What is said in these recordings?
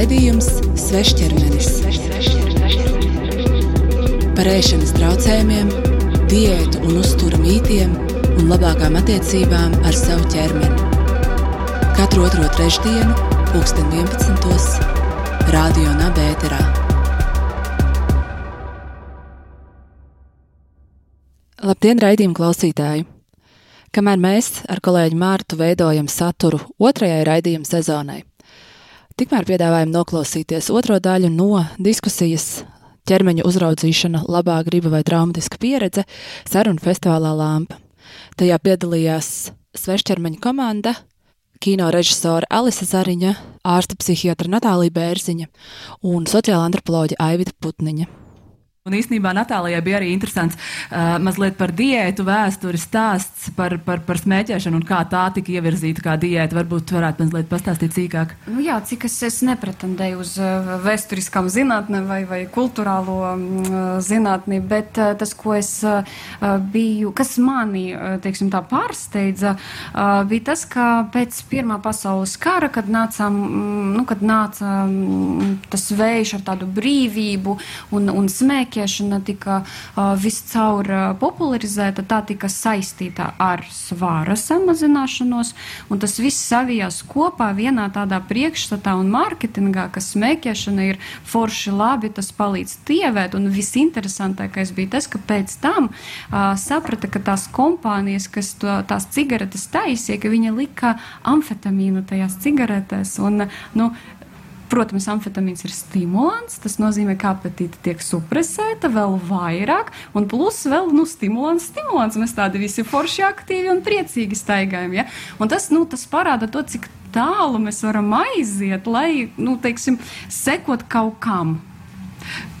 Raidījums Svešķermenis par ēšanas traucējumiem, diētu un uzturu mītiem un labākām attiecībām ar savu ķermeni. Katru otro trešdienu, pulksten 11. Radio Nabērā. Labdien, raidījuma klausītāji! Kamēr mēs ar kolēģi Mārtu veidojam saturu otrajai raidījuma sezonai, tikmēr piedāvājam noklausīties otro daļu no diskusijas ķermeņa uzraudzīšana, labā griba vai traumatiska pieredze sarunu festivālā Lampa. Tajā piedalījās svešķermeņa komanda, kino režisore Alise Zariņa, ārsta psihiatra Natālija Bērziņa un sociāla antropoloģa Aivita Putniņa. Un īstenībā Natālijai bija arī interesants uh, mazliet par diētu vēsturi stāsts par, par, par smēķēšanu un kā tā tika ievirzīta kā diēta. Varbūt varētu mazliet pastāstīt sīkāk. Nu, jā, cik es, es nepretendēju uz uh, vēsturiskām zinātnēm vai, vai kultūrālo uh, zinātni, bet uh, tas, ko es uh, biju, kas mani, uh, teiksim tā, pārsteidza, uh, bija tas, ka pēc Pirmā pasaules kara, kad nācām, mm, nu, kad nāca um, tas vējš ar tādu brīvību un, un smēķēšanu, smēķēšana tika viscaur popularizēta, tā tika saistīta ar svāra samazināšanos, un tas viss savijās kopā vienā tādā priekšstatā un mārketingā, ka smēķēšana ir forši labi, tas palīdz tievēt, un visinteresantākais bija tas, ka pēc tam uh, saprata, ka tās kompānijas, kas to, tās cigaretes taisīja, ka viņa lika amfetamīnu tajās cigaretēs, un, nu, Protams, amfetamīns ir stimulants. Tas nozīmē, ka apetīte tiek supresēta vēl vairāk, un plus vēl nu, stimulants, stimulants. Mēs tādi visi forši, aktīvi un priecīgi staigājam. Ja? Un tas, nu, tas parāda to, cik tālu mēs varam aiziet, lai, nu, teiksim, sekot kaut kam.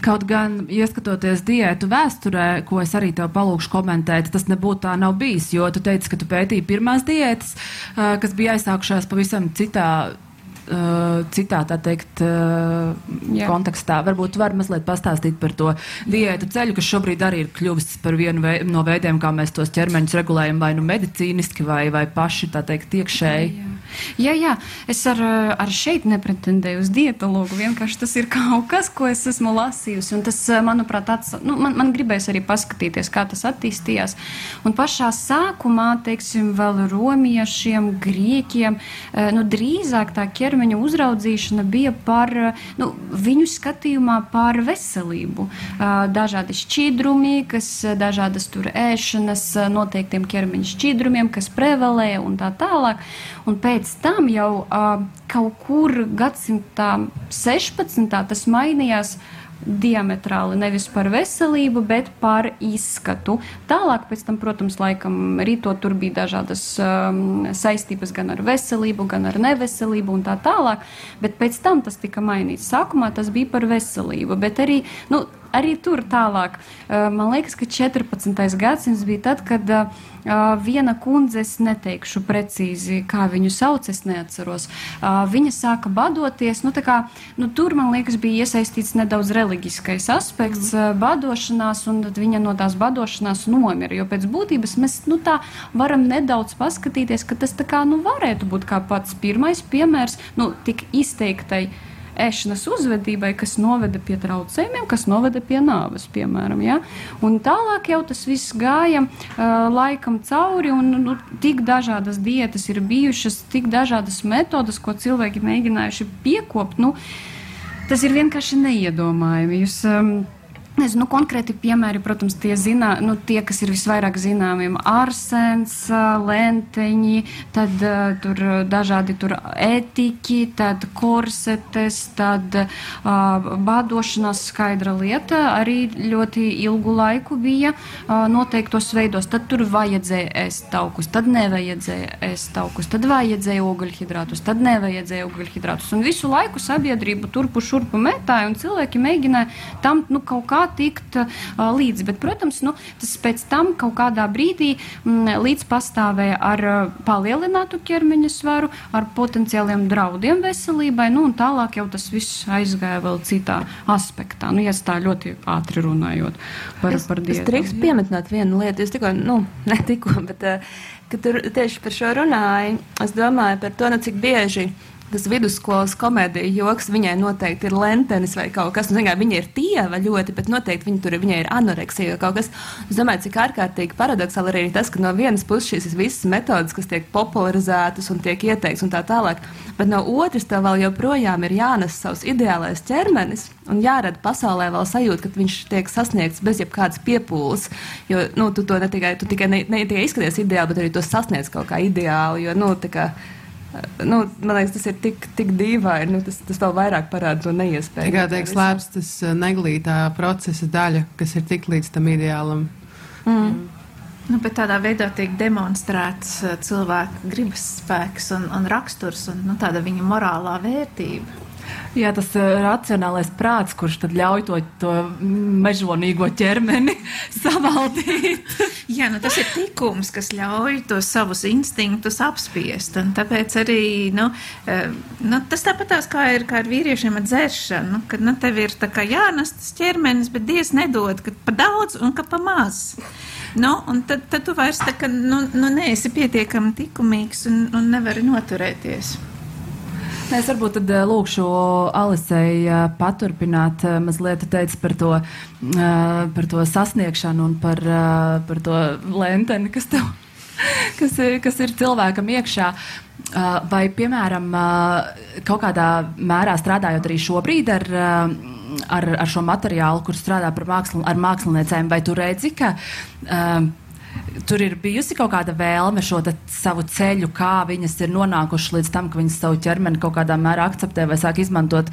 Kaut gan, ieskatoties diētu vēsturē, ko es arī tev palūkšu komentēt, tas nebūtu tā nav bijis, jo tu teici, ka tu pētīji pirmās diētas, kas bija aizsākušās pavisam citā citā, tā teikt, uh, Jā. kontekstā. Varbūt var mazliet pastāstīt par to diētu ceļu, kas šobrīd arī ir kļuvis par vienu vei, no veidiem, kā mēs tos ķermeņus regulējam, vai nu medicīniski, vai, vai paši, tā teikt, iekšēji. Jā, jā. Jā, es ar, ar šeit nepretendēju uz dietologu. Vienkārši tas ir kaut kas, ko es esmu lasījusi. Un tas, manuprāt, ats, nu, man, man gribēs arī paskatīties, kā tas attīstījās. Un pašā sākumā, teiksim, vēl romiešiem, grieķiem, eh, nu, drīzāk tā ķermeņa uzraudzīšana bija par, nu, viņu skatījumā par veselību. Eh, dažādi šķidrumi, kas dažādas tur ēšanas noteiktiem ķermeņa šķidrumiem, kas prevalēja un tā tālāk. Un pēc tam jau uh, kaut kur gadsimtā 16. tas mainījās diametrāli nevis par veselību, bet par izskatu. Tālāk, tam, protams, laikam rīto tur bija dažādas um, saistības gan ar veselību, gan ar neveselību un tā tālāk, bet pēc tam tas tika mainīts. Sākumā tas bija par veselību, bet arī, nu, arī tur tālāk. Man liekas, ka 14. gadsimts bija tad, kad viena kundze, es neteikšu precīzi, kā viņu sauc, es neatceros. Viņa sāka badoties. Nu, kā, nu, tur, man liekas, bija iesaistīts nedaudz reliģiskais aspekts, mm. badošanās, un viņa no tās badošanās nomira. Jo pēc būtības mēs nu, tā varam nedaudz paskatīties, ka tas kā nu, varētu būt kā pats pirmais piemērs nu, tik izteiktai ēšanas uzvedībai, kas noveda pie traucējumiem, kas noveda pie nāves, piemēram. Ja? Un tālāk jau tas viss gāja uh, laikam cauri, un nu, tik dažādas dietas ir bijušas, tik dažādas metodas, ko cilvēki mēģinājuši piekopt. Nu, tas ir vienkārši neiedomājami. Jūs, um, Nezinu, nu, konkrēti piemēri, protams, tie, zinā, nu, tie kas ir visvairāk zināmi - arsens, lenteņi, tad tur dažādi tur ētiķi, tad korsetes, tad uh, bādošanās skaidra lieta arī ļoti ilgu laiku bija uh, noteiktos veidos. Tad tur vajadzēja ēst taukus, tad nevajadzēja ēst taukus, tad vajadzēja ogļhidrātus, tad nevajadzēja ogļhidrātus. Un visu laiku sabiedrību turpu šurpu metāja un cilvēki mēģināja tam nu, kaut kā tikt uh, līdzi. Bet, protams, nu, tas pēc tam kaut kādā brīdī m, līdz pastāvēja ar uh, palielinātu ķermeņa svaru, ar potenciāliem draudiem veselībai, nu, un tālāk jau tas viss aizgāja vēl citā aspektā. Nu, ja tā ļoti ātri runājot par, es, par diētu. Es drīkst piemetināt vienu lietu, es tikko, nu, ne tikko, bet, uh, kad tur tieši par šo runāju, es domāju par to, nu, cik bieži tas vidusskolas komēdija joks viņai noteikti ir lentenis vai kaut kas. Nu, viņa ir tieva ļoti, bet noteikti viņa tur viņai ir anoreksija vai kaut kas. Es domāju, cik ārkārtīgi paradoxāli arī tas, ka no vienas puses šīs visas metodas, kas tiek popularizētas un tiek ieteikts un tā tālāk, bet no otras tev vēl joprojām ir jānes savs ideālais ķermenis un jārada pasaulē vēl sajūta, ka viņš tiek sasniegts bez jebkādas piepūles. Jo nu, tu to ne tikai, tu tikai, ne, ne tikai izskaties ideāli, bet arī to sasniedz kaut kā ideāli. Jo, nu, kā, Nu, man liekas, tas ir tik, tik dīvaini. Nu, tas, tas vēl vairāk parāda to neiespēju. Tikai tiek slēpts tas uh, neglītā procesa daļa, kas ir tik līdz tam ideālam. Mm. Mm. Nu, bet tādā veidā tiek demonstrēts uh, cilvēka gribas spēks un, un raksturs un nu, tāda viņa morālā vērtība. Jā, tas uh, racionālais prāts, kurš tad ļauj to, to mežonīgo ķermeni savaldīt. Jā, nu, tas ir tikums, kas ļauj tos savus instinktus apspiest. Tāpēc arī nu, uh, nu, tas tāpatās kā ir, kā ir vīriešiem ar dzēršanu, nu, kad nu, tev ir jānes tas ķermenis, bet Dievs nedod, ka pa daudz un ka pa maz. Nu, tad, tad tu vairs tā, ka, nu, nu, neesi pietiekami likumīgs un, un nevari noturēties. Es varbūt tad lūkšu Alisei paturpināt mazliet teikt par to, par to sasniegšanu un par, par to lenteni, kas tev. Kas ir, kas ir cilvēkam iekšā, vai, piemēram, kaut kādā mērā strādājot arī šobrīd ar, ar, ar šo materiālu, kur strādā māksl, ar māksliniecēm, vai tu redzi, ka uh, Tur ir bijusi kaut kāda vēlme šo savu ceļu, kā viņas ir nonākušas līdz tam, ka viņas savu ķermeni kaut kādā mērā akceptē vai sāk izmantot.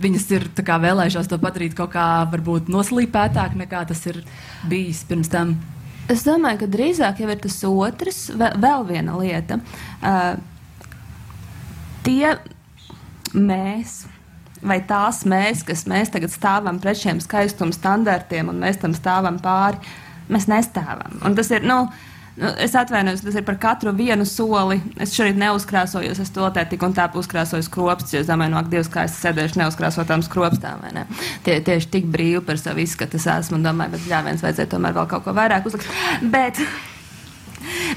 Viņas ir kā, vēlējušās to padarīt kaut kā varbūt noslīpētāk nekā tas ir bijis pirms tam. Es domāju, ka drīzāk jau ir tas otrs, vēl viena lieta. Uh, tie mēs, vai tās mēs, kas mēs tagad stāvam pret šiem skaistuma standartiem un mēs tam stāvam pāri, uh, mēs nestāvam. Un tas ir, nu, nu, es atvainojos, tas ir par katru vienu soli. Es šorīt neuzkrāsojos, es to te tik un tā uzkrāsoju skropstus, jo es domāju, no ak, Dievs, kā es sēdēšu neuzkrāsotām skropstām, vai ne? Tie, tieši tik brīvi par savu izskatu es esmu un domāju, bet jā, viens vajadzēja tomēr vēl kaut ko vairāk uzlikt. Bet,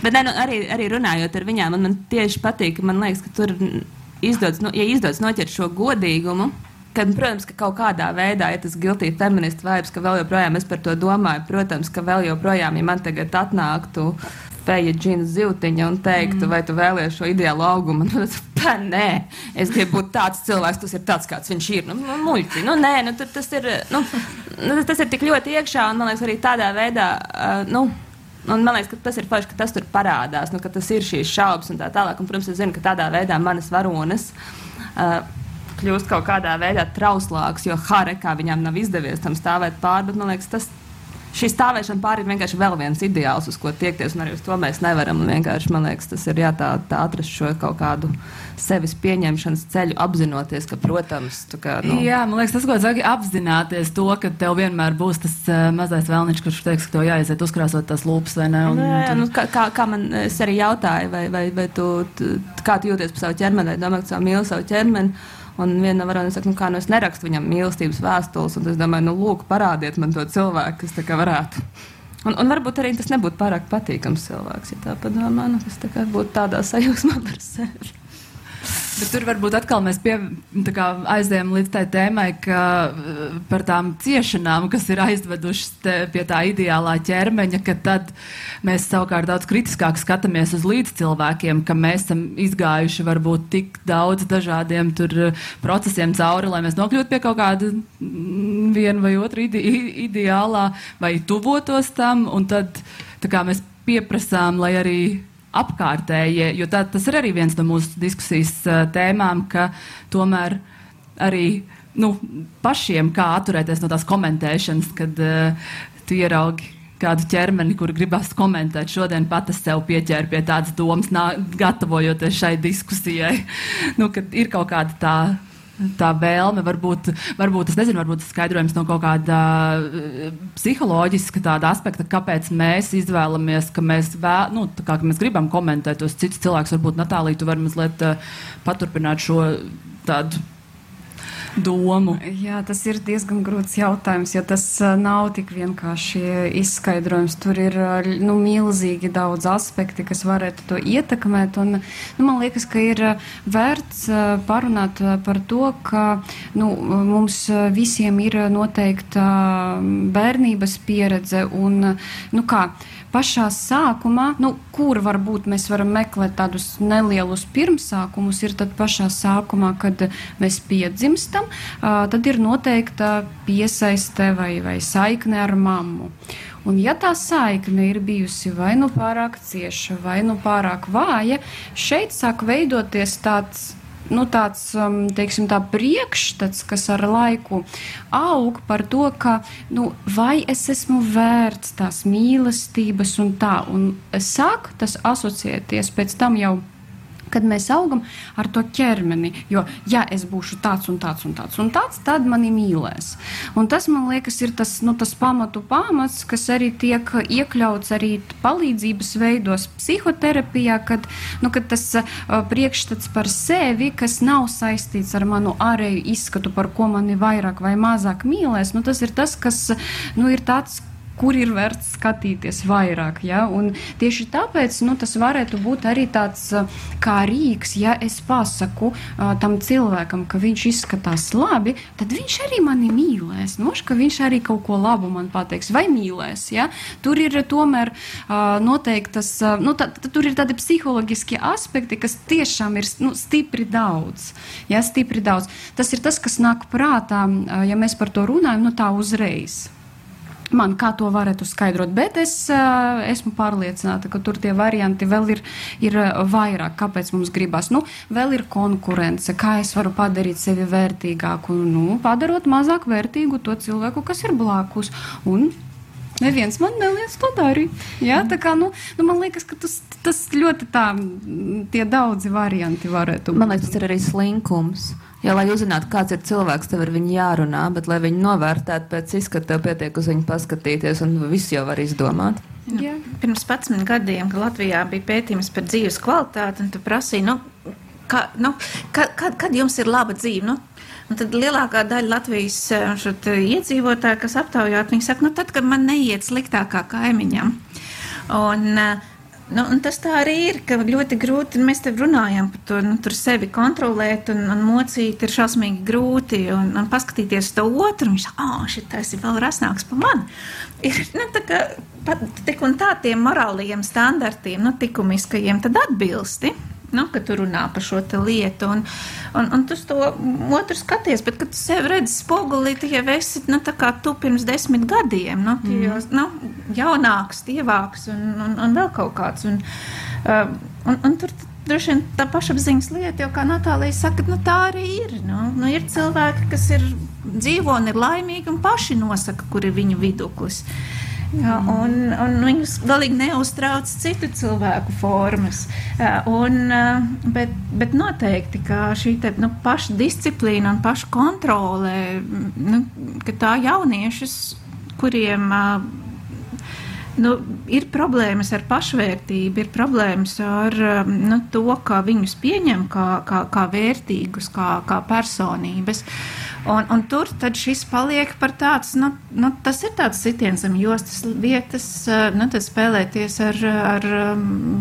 bet ne, nu, arī, arī runājot ar viņām, man, man tieši patīk, man liekas, ka tur izdodas, nu, ja izdodas noķert šo godīgumu, Kad, protams, ka kaut kādā veidā ir tas giltī feministu vibes, ka vēl joprojām es par to domāju. Protams, ka vēl joprojām, ja man tagad atnāktu feja džina ziltiņa un teiktu, mm. vai tu vēlies šo ideālu augumu, nu, tad nē, es gribu būt tāds cilvēks, tas ir tāds, kāds viņš ir. Nu, nu muļķi, nu, nē, nu, tas, ir, nu, tas ir tik ļoti iekšā, un man liekas, arī tādā veidā, uh, nu, Un man liekas, ka tas ir forši, ka tas tur parādās, nu, ka tas ir šīs šaubas un tā tālāk. Un, protams, es zinu, ka tādā veidā manas varonas uh, kļūst kaut kādā veidā trauslāks, jo Hare, kā viņam nav izdevies tam stāvēt pāri, bet man liekas, tas šī stāvēšana pāri ir vienkārši vēl viens ideāls, uz ko tiekties, un arī uz to mēs nevaram. Vienkārši man liekas, tas ir jā, tā, tā atrast šo kaut kādu sevis pieņemšanas ceļu, apzinoties, ka, protams, kā, nu... jā, man liekas, tas, ko saka, apzināties to, ka tev vienmēr būs tas uh, mazais vēlniņš, kurš teiks, ka tev jāiziet uzkrāsot tās lūpas vai ne. Un, nu, jā, jā, nu, kā, kā, kā man arī jautāju, vai, vai, vai tu, tu, kā tu jūties par savu ķermeni, vai domā, ka savu mīli savu ķermeni. Un viena varona saka, nu, kā nu es nerakstu viņam mīlestības vēstules, un es domāju, nu, lūk, parādiet man to cilvēku, kas tā kā varētu. Un, un varbūt arī tas nebūtu pārāk patīkams cilvēks, ja tā padomā, nu, tas tā kā būtu tādā sajūsmā par sevi. Bet tur varbūt atkal mēs pie, kā, aizējām līdz tai tēmai, ka eh, par tām ciešanām, kas ir aizvedušas te, pie tā ideālā ķermeņa, ka tad mēs savukārt daudz kritiskāk skatāmies uz līdzcilvēkiem, ka mēs esam izgājuši varbūt tik daudz dažādiem tur eh, procesiem cauri, lai mēs nokļūtu pie kaut kāda mm, viena vai otra ide ideālā vai tuvotos tam, un tad kā, mēs pieprasām, lai arī apkārtējie, jo tā, tas ir arī viens no mūsu diskusijas tēmām, ka tomēr arī nu, pašiem kā atturēties no tās komentēšanas, kad uh, tu ieraugi kādu ķermeni, kur gribas komentēt. Šodien pat es sev pieķēru pie tādas domas, nā, gatavojoties šai diskusijai, nu, ir kaut kāda tā tā vēlme, varbūt, varbūt tas nezinu, varbūt tas skaidrojums no kaut kāda uh, psiholoģiska tāda aspekta, kāpēc mēs izvēlamies, ka mēs, vēl, nu, kā, ka mēs gribam komentēt tos citus cilvēkus. Varbūt Natālija, tu vari mazliet uh, paturpināt šo tādu domu? Jā, tas ir diezgan grūts jautājums, jo tas nav tik vienkārši izskaidrojums. Tur ir nu, milzīgi daudz aspekti, kas varētu to ietekmēt. Un, nu, man liekas, ka ir vērts parunāt par to, ka nu, mums visiem ir noteikta bērnības pieredze un, nu kā, pašā sākumā, nu, kur varbūt mēs varam meklēt tādus nelielus pirmsākumus, ir tad pašā sākumā, kad mēs piedzimstam, tad ir noteikta piesaiste vai, vai saikne ar mammu. Un, ja tā saikne ir bijusi vai nu pārāk cieša, vai nu pārāk vāja, šeit sāk veidoties tāds nu, tāds um, teiksim, tā priekšstats, kas ar laiku aug par to, ka nu, vai es esmu vērts tās mīlestības un tā. Un sāk tas asociēties pēc tam jau kad mēs augam ar to ķermeni. Jo, ja es būšu tāds un tāds un tāds, un tāds tad mani mīlēs. Un tas, man liekas, ir tas, nu, tas pamatu pamats, kas arī tiek iekļauts arī palīdzības veidos psihoterapijā, kad, nu, kad tas uh, priekšstats par sevi, kas nav saistīts ar manu ārēju izskatu, par ko mani vairāk vai mazāk mīlēs, nu, tas ir tas, kas nu, ir tāds kur ir vērts skatīties vairāk. Ja? Un tieši tāpēc nu, tas varētu būt arī tāds kā rīks, ja es pasaku uh, tam cilvēkam, ka viņš izskatās labi, tad viņš arī mani mīlēs. Noš, ka viņš arī kaut ko labu man pateiks vai mīlēs. Ja? Tur ir tomēr uh, noteiktas, uh, nu, tā, tur ir tādi psiholoģiski aspekti, kas tiešām ir nu, stipri daudz. Ja? Stipri daudz. Tas ir tas, kas nāk prātā, uh, ja mēs par to runājam, nu tā uzreiz man, kā to varētu skaidrot. Bet es uh, esmu pārliecināta, ka tur tie varianti vēl ir, ir vairāk. Kāpēc mums gribas? Nu, vēl ir konkurence, kā es varu padarīt sevi vērtīgāku, nu, padarot mazāk vērtīgu to cilvēku, kas ir blakus. Un Neviens man neliec to darīt. Ja? Tā kā, nu, nu, man liekas, ka tas, tas ļoti tā, tie daudzi varianti varētu būt. Man liekas, tas ir arī slinkums. Jo, lai uzzinātu, kāds ir cilvēks, tev ar viņu jārunā, bet, lai viņu novērtētu pēc izskata, tev pietiek uz viņu paskatīties, un viss jau var izdomāt. Nu, Jā. Pirms 11 gadiem, kad Latvijā bija pētījums par dzīves kvalitāti, un tu prasīji, nu, ka, nu, kad, kad, kad jums ir laba dzīve? Nu, Un tad lielākā daļa Latvijas eh, iedzīvotāju, kas aptaujāt, viņi saka, nu tad, kad man neiet sliktākā kaimiņam. Un, uh, Nu, tas tā arī ir, ka ļoti grūti mēs te runājam par to, nu, tur sevi kontrolēt un, un mocīt ir šausmīgi grūti un, un paskatīties to otru. Viņš saka, ah, oh, šitais ir vēl rasnāks par mani. Ir, nu, tā kā, pat, tik un tā tiem morālajiem standartiem, nu, likumiskajiem, tad atbilsti nu, kad tu runā par šo lietu. Un, un, un tu to otru skaties, bet, kad tu sev redzi spogulī, tu jau esi nu, tu pirms desmit gadiem. Nu, tu jau mm. nu, jaunāks, tievāks un, un, un vēl kaut kāds. Un, um, un, un tur droši vien tā pašapziņas lieta, jo, kā Natālija saka, nu, tā arī ir. Nu, nu, ir cilvēki, kas ir dzīvo un ir laimīgi un paši nosaka, kur ir viņu viduklis. Ja, un, un viņus galīgi neuztrauc citu cilvēku formas. Un, bet, bet noteikti, šī te, nu, paša disciplīna un paša kontrole, nu, ka tā jauniešus, kuriem nu, ir problēmas ar pašvērtību, ir problēmas ar nu, to, kā viņus pieņem kā, kā, kā vērtīgus, kā, kā personības. Un, un tur šis paliek par tāds, nu, nu, tas ir tāds sitiens zem jostas vietas, eh, nu, tad spēlēties ar, ar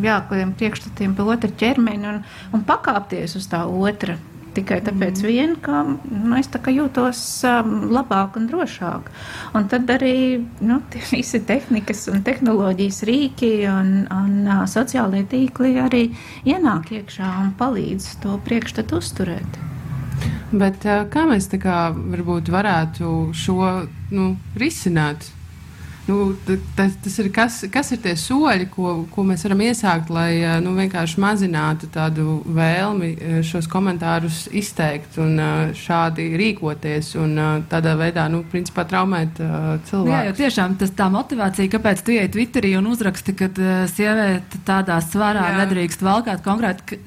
jā, kādiem priekšstatiem pie otra ķermeņa un, un pakāpties uz tā otra. Tikai tāpēc, mm. vien, ka nu, es jūtos um, labāk un drošāk. Un tad arī nu, visi tehnikas un tehnoloģijas rīki un, un uh, sociālie tīkli arī ienāk iekšā un palīdz to priekšstatu uzturēt. Bet kā mēs kā varbūt varētu šo nu, risināt? Nu, tas, tas ir kas, kas ir tie soļi, ko, ko mēs varam iesākt, lai nu, vienkārši mazinātu tādu vēlmi šos komentārus izteikt un šādi rīkoties un tādā veidā, nu, principā traumēt cilvēku. Jā, jo tiešām tas tā motivācija, kāpēc tu iei Twitterī un uzraksti, ka sieviete tādā svarā Jā. nedrīkst valkāt konkrēti.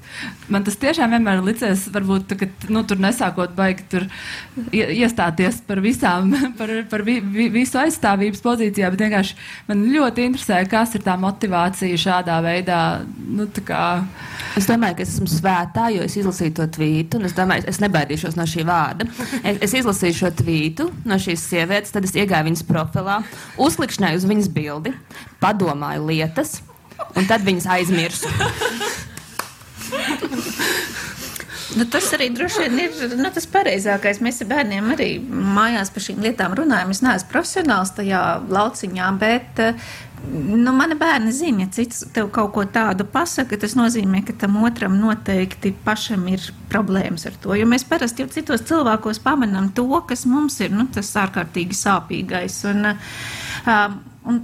Man tas tiešām vienmēr licies, varbūt, ka nu, tur nesākot baigi tur iestāties par visām, par, par vi, vi, visu aizstāvības pozīcijām studijā, bet vienkārši man ļoti interesē, kas ir tā motivācija šādā veidā. Nu, kā... Es domāju, ka es esmu svētā, jo es izlasīju to tvītu, un es domāju, es nebaidīšos no šī vārda. Es, es izlasīju šo tvītu no šīs sievietes, tad es iegāju viņas profilā, uzklikšņāju uz viņas bildi, padomāju lietas, un tad viņas aizmirsu. Nu, tas arī droši vien ir nu, tas pareizākais. Mēs ar bērniem arī mājās par šīm lietām runājam. Es neesmu profesionāls tajā lauciņā, bet nu, mani bērni zina, ja cits tev kaut ko tādu pasaka, tas nozīmē, ka tam otram noteikti pašam ir problēmas ar to. Jo mēs parasti jau citos cilvēkos pamanām to, kas mums ir nu, tas ārkārtīgi sāpīgais. Un, um, un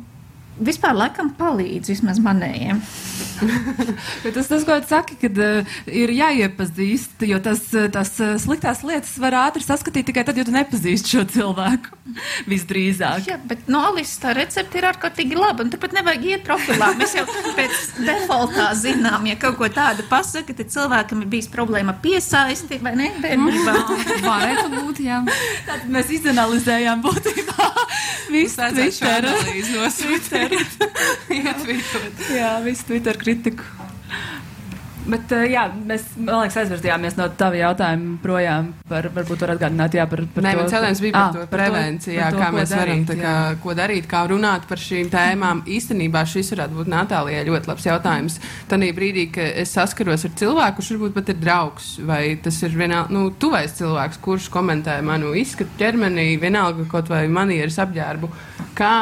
vispār laikam palīdz vismaz manējiem. tas, tas, ko tu saki, kad uh, ir jāiepazīst, jo tas, eh, tas uh, sliktās lietas var ātri saskatīt tikai tad, ja tu nepazīsti šo cilvēku. Visdrīzāk. Jā, bet no Alises tā recepte ir ārkārtīgi laba, un turpat nevajag iet profilā. Mēs jau pēc defaultā zinām, ja kaut ko tādu pasaka, tad cilvēkam ir bijis problēma piesaisti, vai ne? Bērnībā. Varētu būt, jā. Tātad mēs izanalizējām būtībā visu Twitter. Twitter. jā, visu Twitter kritiku. Bet, uh, jā, mēs, man liekas, aizvirzījāmies no tava jautājuma projām par, varbūt var atgādināt, jā, par, par Nē, to. man cēlējums bija par ah, to prevenciju, jā, kā mēs darīt, varam, tā kā, jā. ko darīt, kā runāt par šīm tēmām. Īstenībā šis varētu būt Natālijai ļoti labs jautājums. Tanī brīdī, kad es saskaros ar cilvēku, kurš varbūt pat ir draugs, vai tas ir vienā, nu, tuvais cilvēks, kurš komentē manu izskatu ķermenī, vienalga kaut vai manieres apģērbu, kā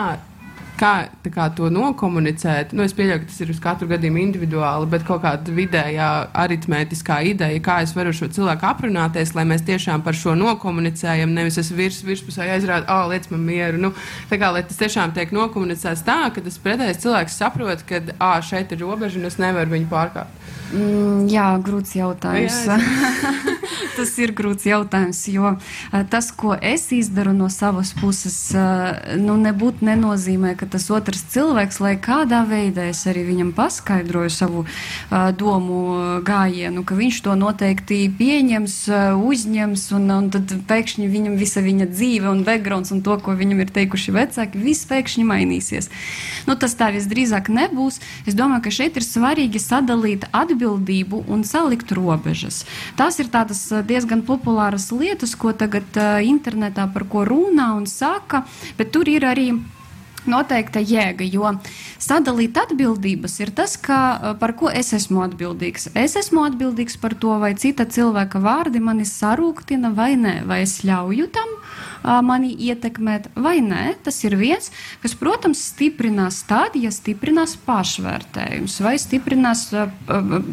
kā, kā to nokomunicēt. Nu, es pieļauju, ka tas ir uz katru gadījumu individuāli, bet kaut kāda vidējā aritmētiskā ideja, kā es varu šo cilvēku aprunāties, lai mēs tiešām par šo nokomunicējam. Nevis es virs, virspusē aizrādu, ah, oh, liec man mieru. Nu, tā kā lai tas tiešām tiek nokomunicēts tā, ka tas pretējais cilvēks saprot, ka ah, šeit ir robeža un es nevaru viņu pārkāpt. Mm, jā, grūts jautājums. Jā, tas ir grūts jautājums, jo tas, ko es izdaru no savas puses, nu, nebūtu nenozīmē, ka tas otrs cilvēks, lai kādā veidā es arī viņam paskaidroju savu uh, domu gājienu, ka viņš to noteikti pieņems, uh, uzņems, un, un tad pēkšņi viņam visa viņa dzīve un backgrounds un to, ko viņam ir teikuši vecāki, viss pēkšņi mainīsies. Nu, tas tā visdrīzāk nebūs. Es domāju, ka šeit ir svarīgi sadalīt atbildību un salikt robežas. Tās ir tādas diezgan populāras lietas, ko tagad uh, internetā par ko runā un saka, bet tur ir arī noteikta jēga, jo sadalīt atbildības ir tas, ka, par ko es esmu atbildīgs. Es esmu atbildīgs par to, vai cita cilvēka vārdi mani sarūktina vai nē, vai es ļauju tam mani ietekmēt vai nē. Tas ir viens, kas, protams, stiprinās tad, ja stiprinās pašvērtējums vai stiprinās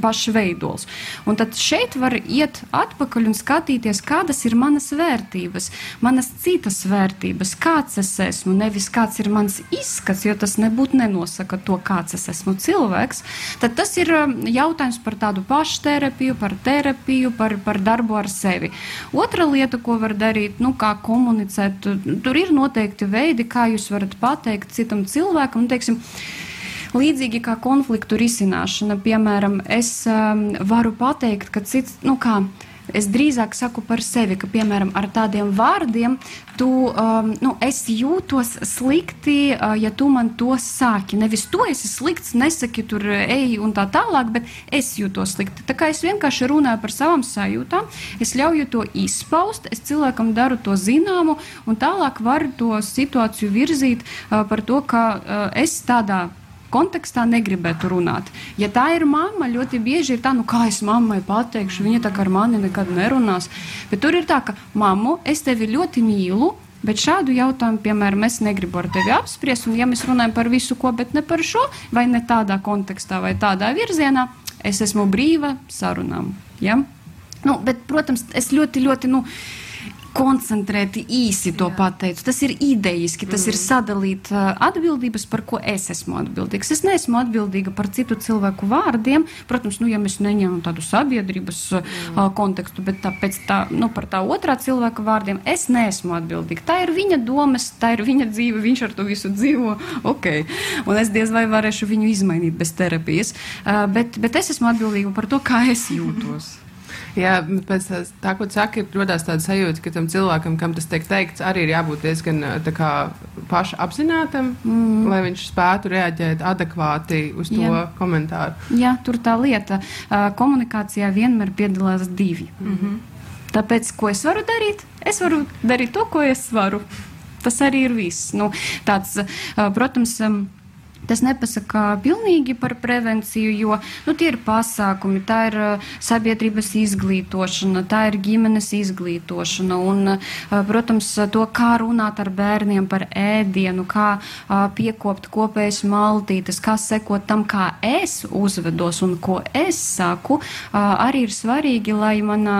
pašveidols. Un tad šeit var iet atpakaļ un skatīties, kādas ir manas vērtības, manas citas vērtības, kāds es esmu, nevis kāds ir mans izskats, jo tas nebūtu nenosaka to, kāds es esmu cilvēks. Tad tas ir jautājums par tādu pašterapiju, par terapiju, par, par darbu ar sevi. Otra lieta, ko var darīt, nu, kā komunicēt, tur ir noteikti veidi, kā jūs varat pateikt citam cilvēkam, nu, teiksim, Līdzīgi kā konfliktu risināšana, piemēram, es um, varu pateikt, ka cits, nu kā, Es drīzāk saku par sevi, ka, piemēram, ar tādiem vārdiem, tu, um, nu, es jūtos slikti, uh, ja tu man to saki. Nevis tu esi slikts, nesaki tur ej un tā tālāk, bet es jūtos slikti. Tā kā es vienkārši runāju par savām sajūtām, es ļauju to izpaust, es cilvēkam daru to zināmu un tālāk varu to situāciju virzīt uh, par to, ka uh, es tādā kontekstā negribētu runāt. Ja tā ir mamma, ļoti bieži ir tā, nu kā es mammai pateikšu, viņa tā kā ar mani nekad nerunās. Bet tur ir tā, ka mammu, es tevi ļoti mīlu. Bet šādu jautājumu, piemēram, es negribu ar tevi apspriest, un ja mēs runājam par visu ko, bet ne par šo, vai ne tādā kontekstā, vai tādā virzienā, es esmu brīva sarunām. Ja? Nu, bet, protams, es ļoti, ļoti. Nu, koncentrēti īsi to Jā. pateicu. Tas ir idejiski, tas mm. ir sadalīt uh, atbildības, par ko es esmu atbildīgs. Es neesmu atbildīga par citu cilvēku vārdiem. Protams, nu, ja mēs neņemam tādu sabiedrības mm. uh, kontekstu, bet tāpēc tā, nu, par tā otrā cilvēka vārdiem es neesmu atbildīga. Tā ir viņa domas, tā ir viņa dzīve, viņš ar to visu dzīvo. Okay. Un es diez vai varēšu viņu izmainīt bez terapijas. Uh, bet, bet es esmu atbildīga par to, kā es jūtos. Jā, pēc tā, ko tu saki, ir rodās tāda sajūta, ka tam cilvēkam, kam tas tiek teikts, arī ir jābūt diezgan kā, paša apzinātam, mm. lai viņš spētu reaģēt adekvāti uz to Jā. komentāru. Jā, tur tā lieta. Komunikācijā vienmēr piedalās divi. Mm -hmm. Tāpēc, ko es varu darīt? Es varu darīt to, ko es varu. Tas arī ir viss. Nu, tāds, protams, Tas nepasaka pilnīgi par prevenciju, jo nu, tie ir pasākumi, tā ir uh, sabiedrības izglītošana, tā ir ģimenes izglītošana. Un, uh, protams, to, kā runāt ar bērniem par ēdienu, kā uh, piekopt kopējas maltītes, kā sekot tam, kā es uzvedos un ko es saku, arī ir svarīgi, lai, manā,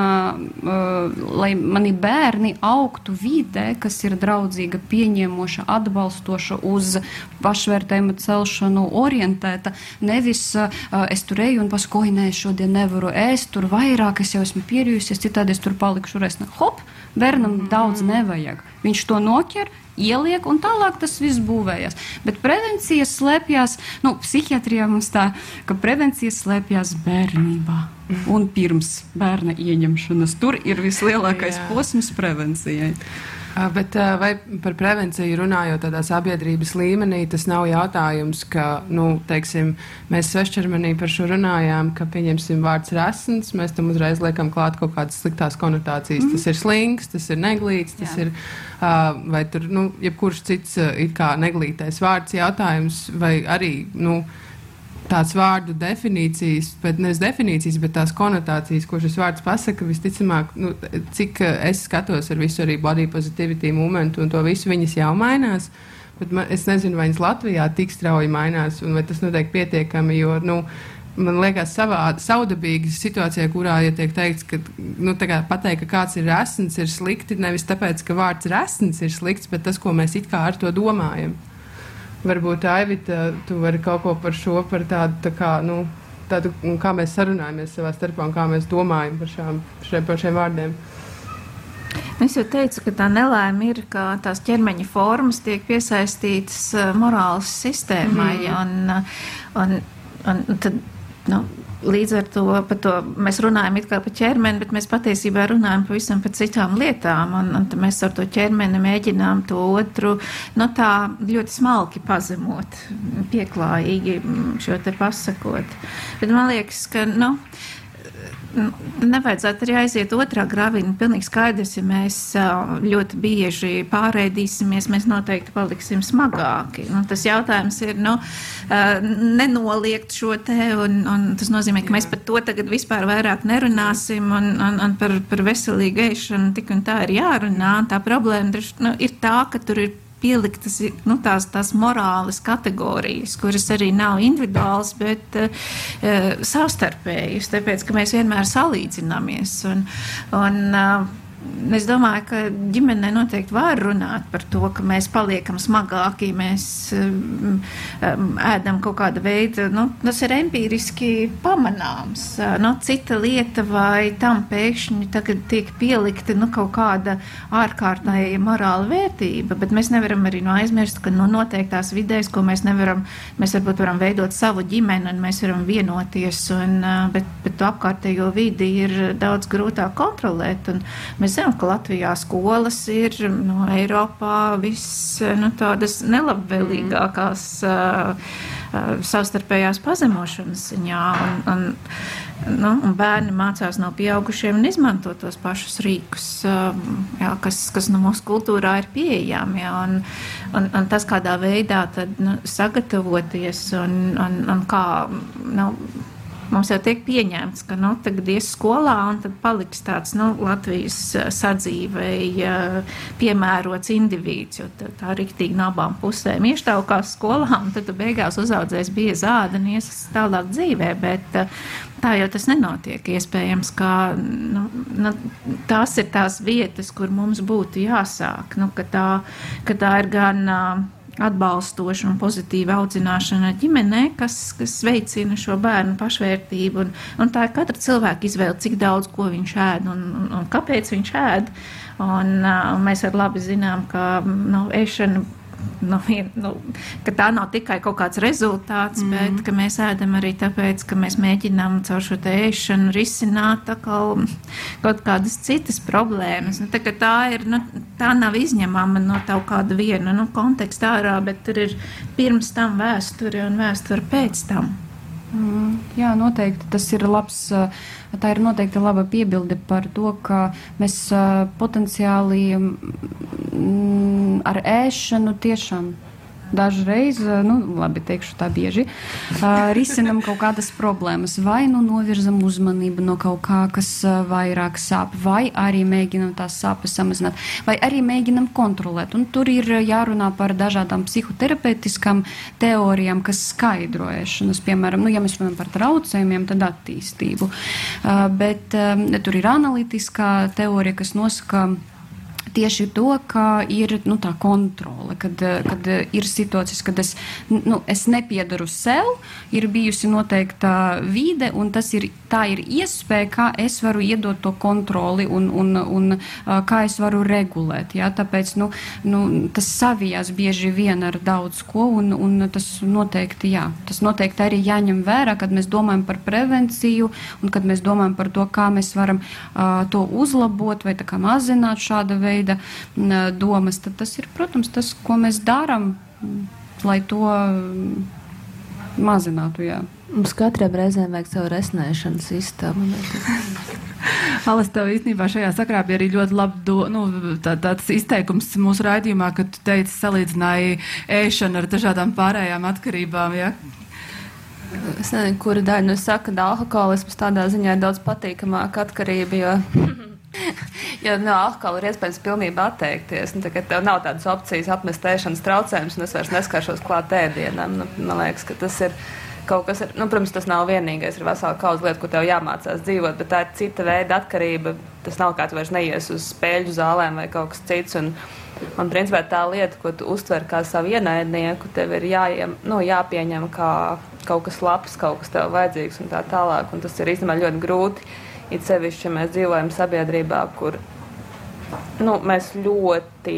lai mani bērni augtu vidē, kas ir draudzīga, pieņemoša, atbalstoša uz pašvērtējumu celšanu orientēta. Nevis uh, es tur eju un pasakoju, nē, šodien nevaru ēst, tur vairāk es jau esmu pierījusies, citādi es tur palikšu resna. Hop, bērnam mm. daudz nevajag. Viņš to noķer, ieliek, un tālāk tas viss būvējas. Bet prevencija slēpjas, nu, psihiatrijā mums tā, ka prevencija slēpjas bērnībā. Un pirms bērna ieņemšanas tur ir vislielākais posms prevencijai. Bet vai par prevenciju runājot tādā sabiedrības līmenī, tas nav jautājums, ka, nu, teiksim, mēs svešķermenī par šo runājām, ka, pieņemsim, vārds resns, mēs tam uzreiz liekam klāt kaut kādas sliktās konotācijas. Mm. Tas ir slings, tas ir neglīts, tas Jā. ir, uh, vai tur, nu, jebkurš cits uh, it kā neglītais vārds jautājums, vai arī, nu, tās vārdu definīcijas, bet nevis definīcijas, bet tās konotācijas, ko šis vārds pasaka, visticamāk, nu, cik eh, es skatos ar visu arī body positivity momentu un to visu, viņas jau mainās. Bet man, es nezinu, vai viņas Latvijā tik strauji mainās, un vai tas notiek pietiekami, jo, nu, man liekas, savā saudabīga situācijā, kurā ja tiek teikts, ka nu, pateikt, ka kāds ir resns, ir slikti nevis tāpēc, ka vārds resns ir slikts, bet tas, ko mēs it kā ar to domājam. Varbūt Aivita, tu vari kaut ko par šo, par tādu, tā kā, nu, tādu, kā mēs sarunājamies savā starpā un kā mēs domājam par, šām, šiem, par šiem vārdiem. Es jau teicu, ka tā nelaime ir, ka tās ķermeņa formas tiek piesaistītas uh, morāles sistēmai. Mm. Un, un, un, un tad, nu, Līdz ar to, to mēs runājam par ķermeni, bet mēs patiesībā runājam pavisam par citām lietām. Un, un mēs ar to ķermeni mēģinām to otru no nu, tā ļoti smalki pazemot, pieklājīgi šo te pasakot. Bet man liekas, ka. Nu, nevajadzētu arī aiziet otrā graviņa. Pilnīgi skaidrs, ja mēs ļoti bieži pārēdīsimies, mēs noteikti paliksim smagāki. Nu, tas jautājums ir, nu, nenoliegt šo te, un, un tas nozīmē, ka Jā. mēs par to tagad vispār vairāk nerunāsim, un, un, un par, par veselīgu ēšanu tik un tā ir jārunā. Tā problēma nu, ir tā, ka tur ir pieliktas nu, tās, tās morāles kategorijas, kuras arī nav individuālas, bet uh, savstarpējas, tāpēc, ka mēs vienmēr salīdzināmies. Un, un, uh, Es domāju, ka ģimenē noteikti var runāt par to, ka mēs paliekam smagāki, mēs um, um, ēdam kaut kāda veida, nu, tas ir empīriski pamanāms. Nu, cita lieta vai tam pēkšņi tagad tiek pielikta nu, kaut kāda ārkārtēja morāla vērtība, bet mēs nevaram arī no aizmirst, ka nu, noteiktās vidēs, ko mēs nevaram, mēs varbūt varam veidot savu ģimeni un mēs varam vienoties, un, uh, bet, bet apkārtējo vidi ir daudz grūtāk kontrolēt. Un mēs zinām, ka Latvijā skolas ir no nu, Eiropā viss nu, tādas nelabvēlīgākās uh, uh, savstarpējās pazemošanas ziņā. Un, un, Nu, un bērni mācās no pieaugušiem un izmanto tos pašus rīkus, jā, kas, kas nu, mūsu kultūrā ir pieejami. Jā, un, un, un tas, kādā veidā tad, nu, sagatavoties un, un, un kā. Nu, mums jau tiek pieņemts, ka nu, tagad ies skolā un tad paliks tāds nu, Latvijas eh, sadzīvei eh, piemērots indivīds, jo tā, tā riktīgi no abām pusēm ieštaukās skolā un tad beigās uzaudzēs bija zāda un ies tālāk dzīvē, bet eh, tā jau tas nenotiek. Iespējams, ka nu, nu, tās ir tās vietas, kur mums būtu jāsāk, nu, ka, tā, ka tā ir gan uh, atbalstoša un pozitīva audzināšana ģimenē, kas, kas veicina šo bērnu pašvērtību. Un, un tā ir katra cilvēka izvēle, cik daudz ko viņš ēd un, un, un kāpēc viņš ēd. Un, uh, mēs arī labi zinām, ka nu, ēšana nu, ka tā nav tikai kaut kāds rezultāts, mm. bet ka mēs ēdam arī tāpēc, ka mēs mēģinām caur šo ēšanu risināt kaut kādas citas problēmas. Nu, tā, tā, ir, nu, tā nav izņemama no kaut kāda viena nu, konteksta ārā, bet tur ir pirms tam vēsture un vēsture pēc tam. Mm, jā, noteikti tas ir labs. Tā ir noteikti laba piebilde par to, ka mēs potenciāli mm, ar ēšanu tiešām dažreiz, eh, nu, labi, teikšu tā bieži, uh, risinam kaut kādas problēmas. Vai nu novirzam uzmanību no kaut kā, kas uh, vairāk sāp, vai arī mēģinam tās sāpes samazināt, vai arī mēģinam kontrolēt. Un tur ir jārunā par dažādām psihoterapeitiskām teorijām, kas skaidro ēšanas. Piemēram, nu, ja mēs runājam par traucējumiem, tad attīstību. Uh, bet um, tur ir analītiskā teorija, kas nosaka, tieši to, ka ir nu, tā kontrole, kad, kad ir situācijas, kad es, nu, es nepiedaru sev, ir bijusi noteikta vide, un tas ir, tā ir iespēja, kā es varu iedot to kontroli un, un, un kā es varu regulēt. Ja? Tāpēc nu, nu, tas savijās bieži vien ar daudz ko, un, un tas noteikti, jā, tas noteikti arī jāņem vērā, kad mēs domājam par prevenciju un kad mēs domājam par to, kā mēs varam uh, to uzlabot vai mazināt šāda veida veida domas, tad tas ir, protams, tas, ko mēs darām, lai to mazinātu. Jā. Mums katram reizēm vajag savu resnēšanas sistēmu. Alas, tev īstenībā šajā sakrā bija arī ļoti labi do, nu, tā, tāds izteikums mūsu raidījumā, ka tu teici, salīdzināji ēšanu ar dažādām pārējām atkarībām. Ja? Es nezinu, kura daļa nu saka, ka alkoholisms tādā ziņā ir daudz patīkamāka atkarība, jo jo no alkohola ir iespējams pilnībā atteikties. Nu, tā, tev nav tādas opcijas apmest ēšanas traucējumus, un es vairs neskaršos klāt ēdienam. Nu, man liekas, ka tas ir kaut kas, ir, nu, protams, tas nav vienīgais. Ir vesela kaudzes lieta, kur tev jāmācās dzīvot, bet tā ir cita veida atkarība. Tas nav kā tu vairs neies uz spēļu zālēm vai kaut kas cits. Un, man principā tā lieta, ko tu uztver kā savu ienaidnieku, tev ir jāiem, nu, jāpieņem kā kaut kas labs, kaut kas tev vajadzīgs un tā tālāk. Un tas ir īstenībā ļoti grūti It sevišķi, ja mēs dzīvojam sabiedrībā, kur nu, mēs ļoti,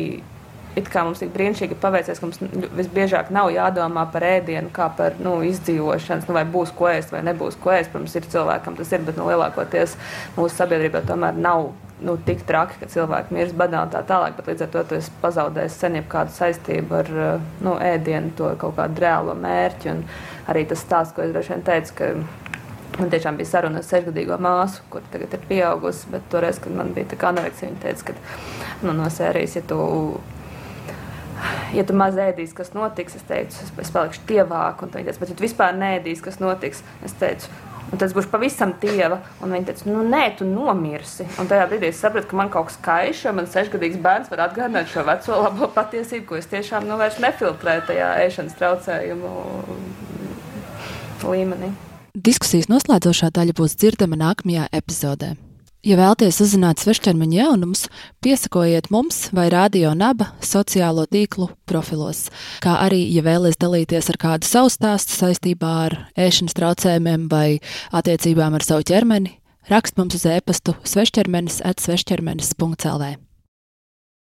it kā mums tik brīnišķīgi paveicies, ka mums visbiežāk nav jādomā par ēdienu, kā par nu, izdzīvošanas, nu, vai būs ko ēst vai nebūs ko ēst. Protams, ir cilvēkam tas ir, bet nu, lielākoties mūsu sabiedrībā tomēr nav nu, tik traki, ka cilvēki mirst badā un tā tālāk, bet līdz ar to tu esi pazaudējis sen jau kādu saistību ar nu, ēdienu, to kaut kādu reālo mērķi. Un arī tas stāsts, ko es droši vien teicu, ka Man tiešām bija saruna ar sešgadīgo māsu, kur tagad ir pieaugusi. Bet toreiz, kad man bija tā anoreksija, viņa teica, ka nu, no sērijas, ja tu, ja tu maz ēdīsi, kas notiks, es teicu, es, es palikšu tievāk. Viņa teica, bet ja tu vispār nēdīsi, kas notiks, es teicu. Un tas būs pavisam tieva. Un viņa teica, nu, nē, tu nomirsi. Un tajā brīdī es sapratu, ka man kaut kas kaiš, jo man sešgadīgs bērns var atgādināt šo veco labo patiesību, ko es tiešām nu, vairs nefiltrēju tajā ēšanas traucējumu līmenī. Diskusijas noslēdzošā daļa būs dzirdama nākamajā epizodē. Ja vēlaties uzzināt svešķermeņa jaunumus, piesakojiet mums vai Radio Naba sociālo tīklu profilos. Kā arī, ja vēlaties dalīties ar kādu savu stāstu saistībā ar ēšanas traucējumiem vai attiecībām ar savu ķermeni, rakst mums uz e-pastu svešķermenis at svešķermenis.lv.